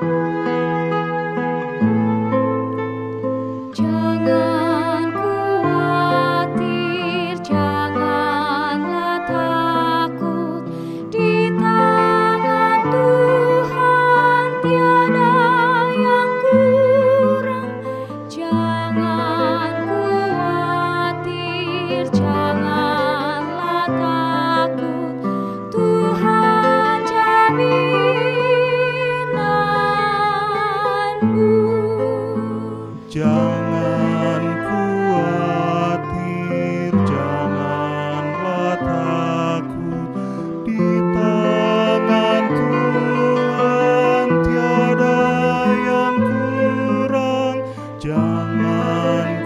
you Jangan kuatir, jangan takut di tangan Tuhan tiada yang kurang. Jangan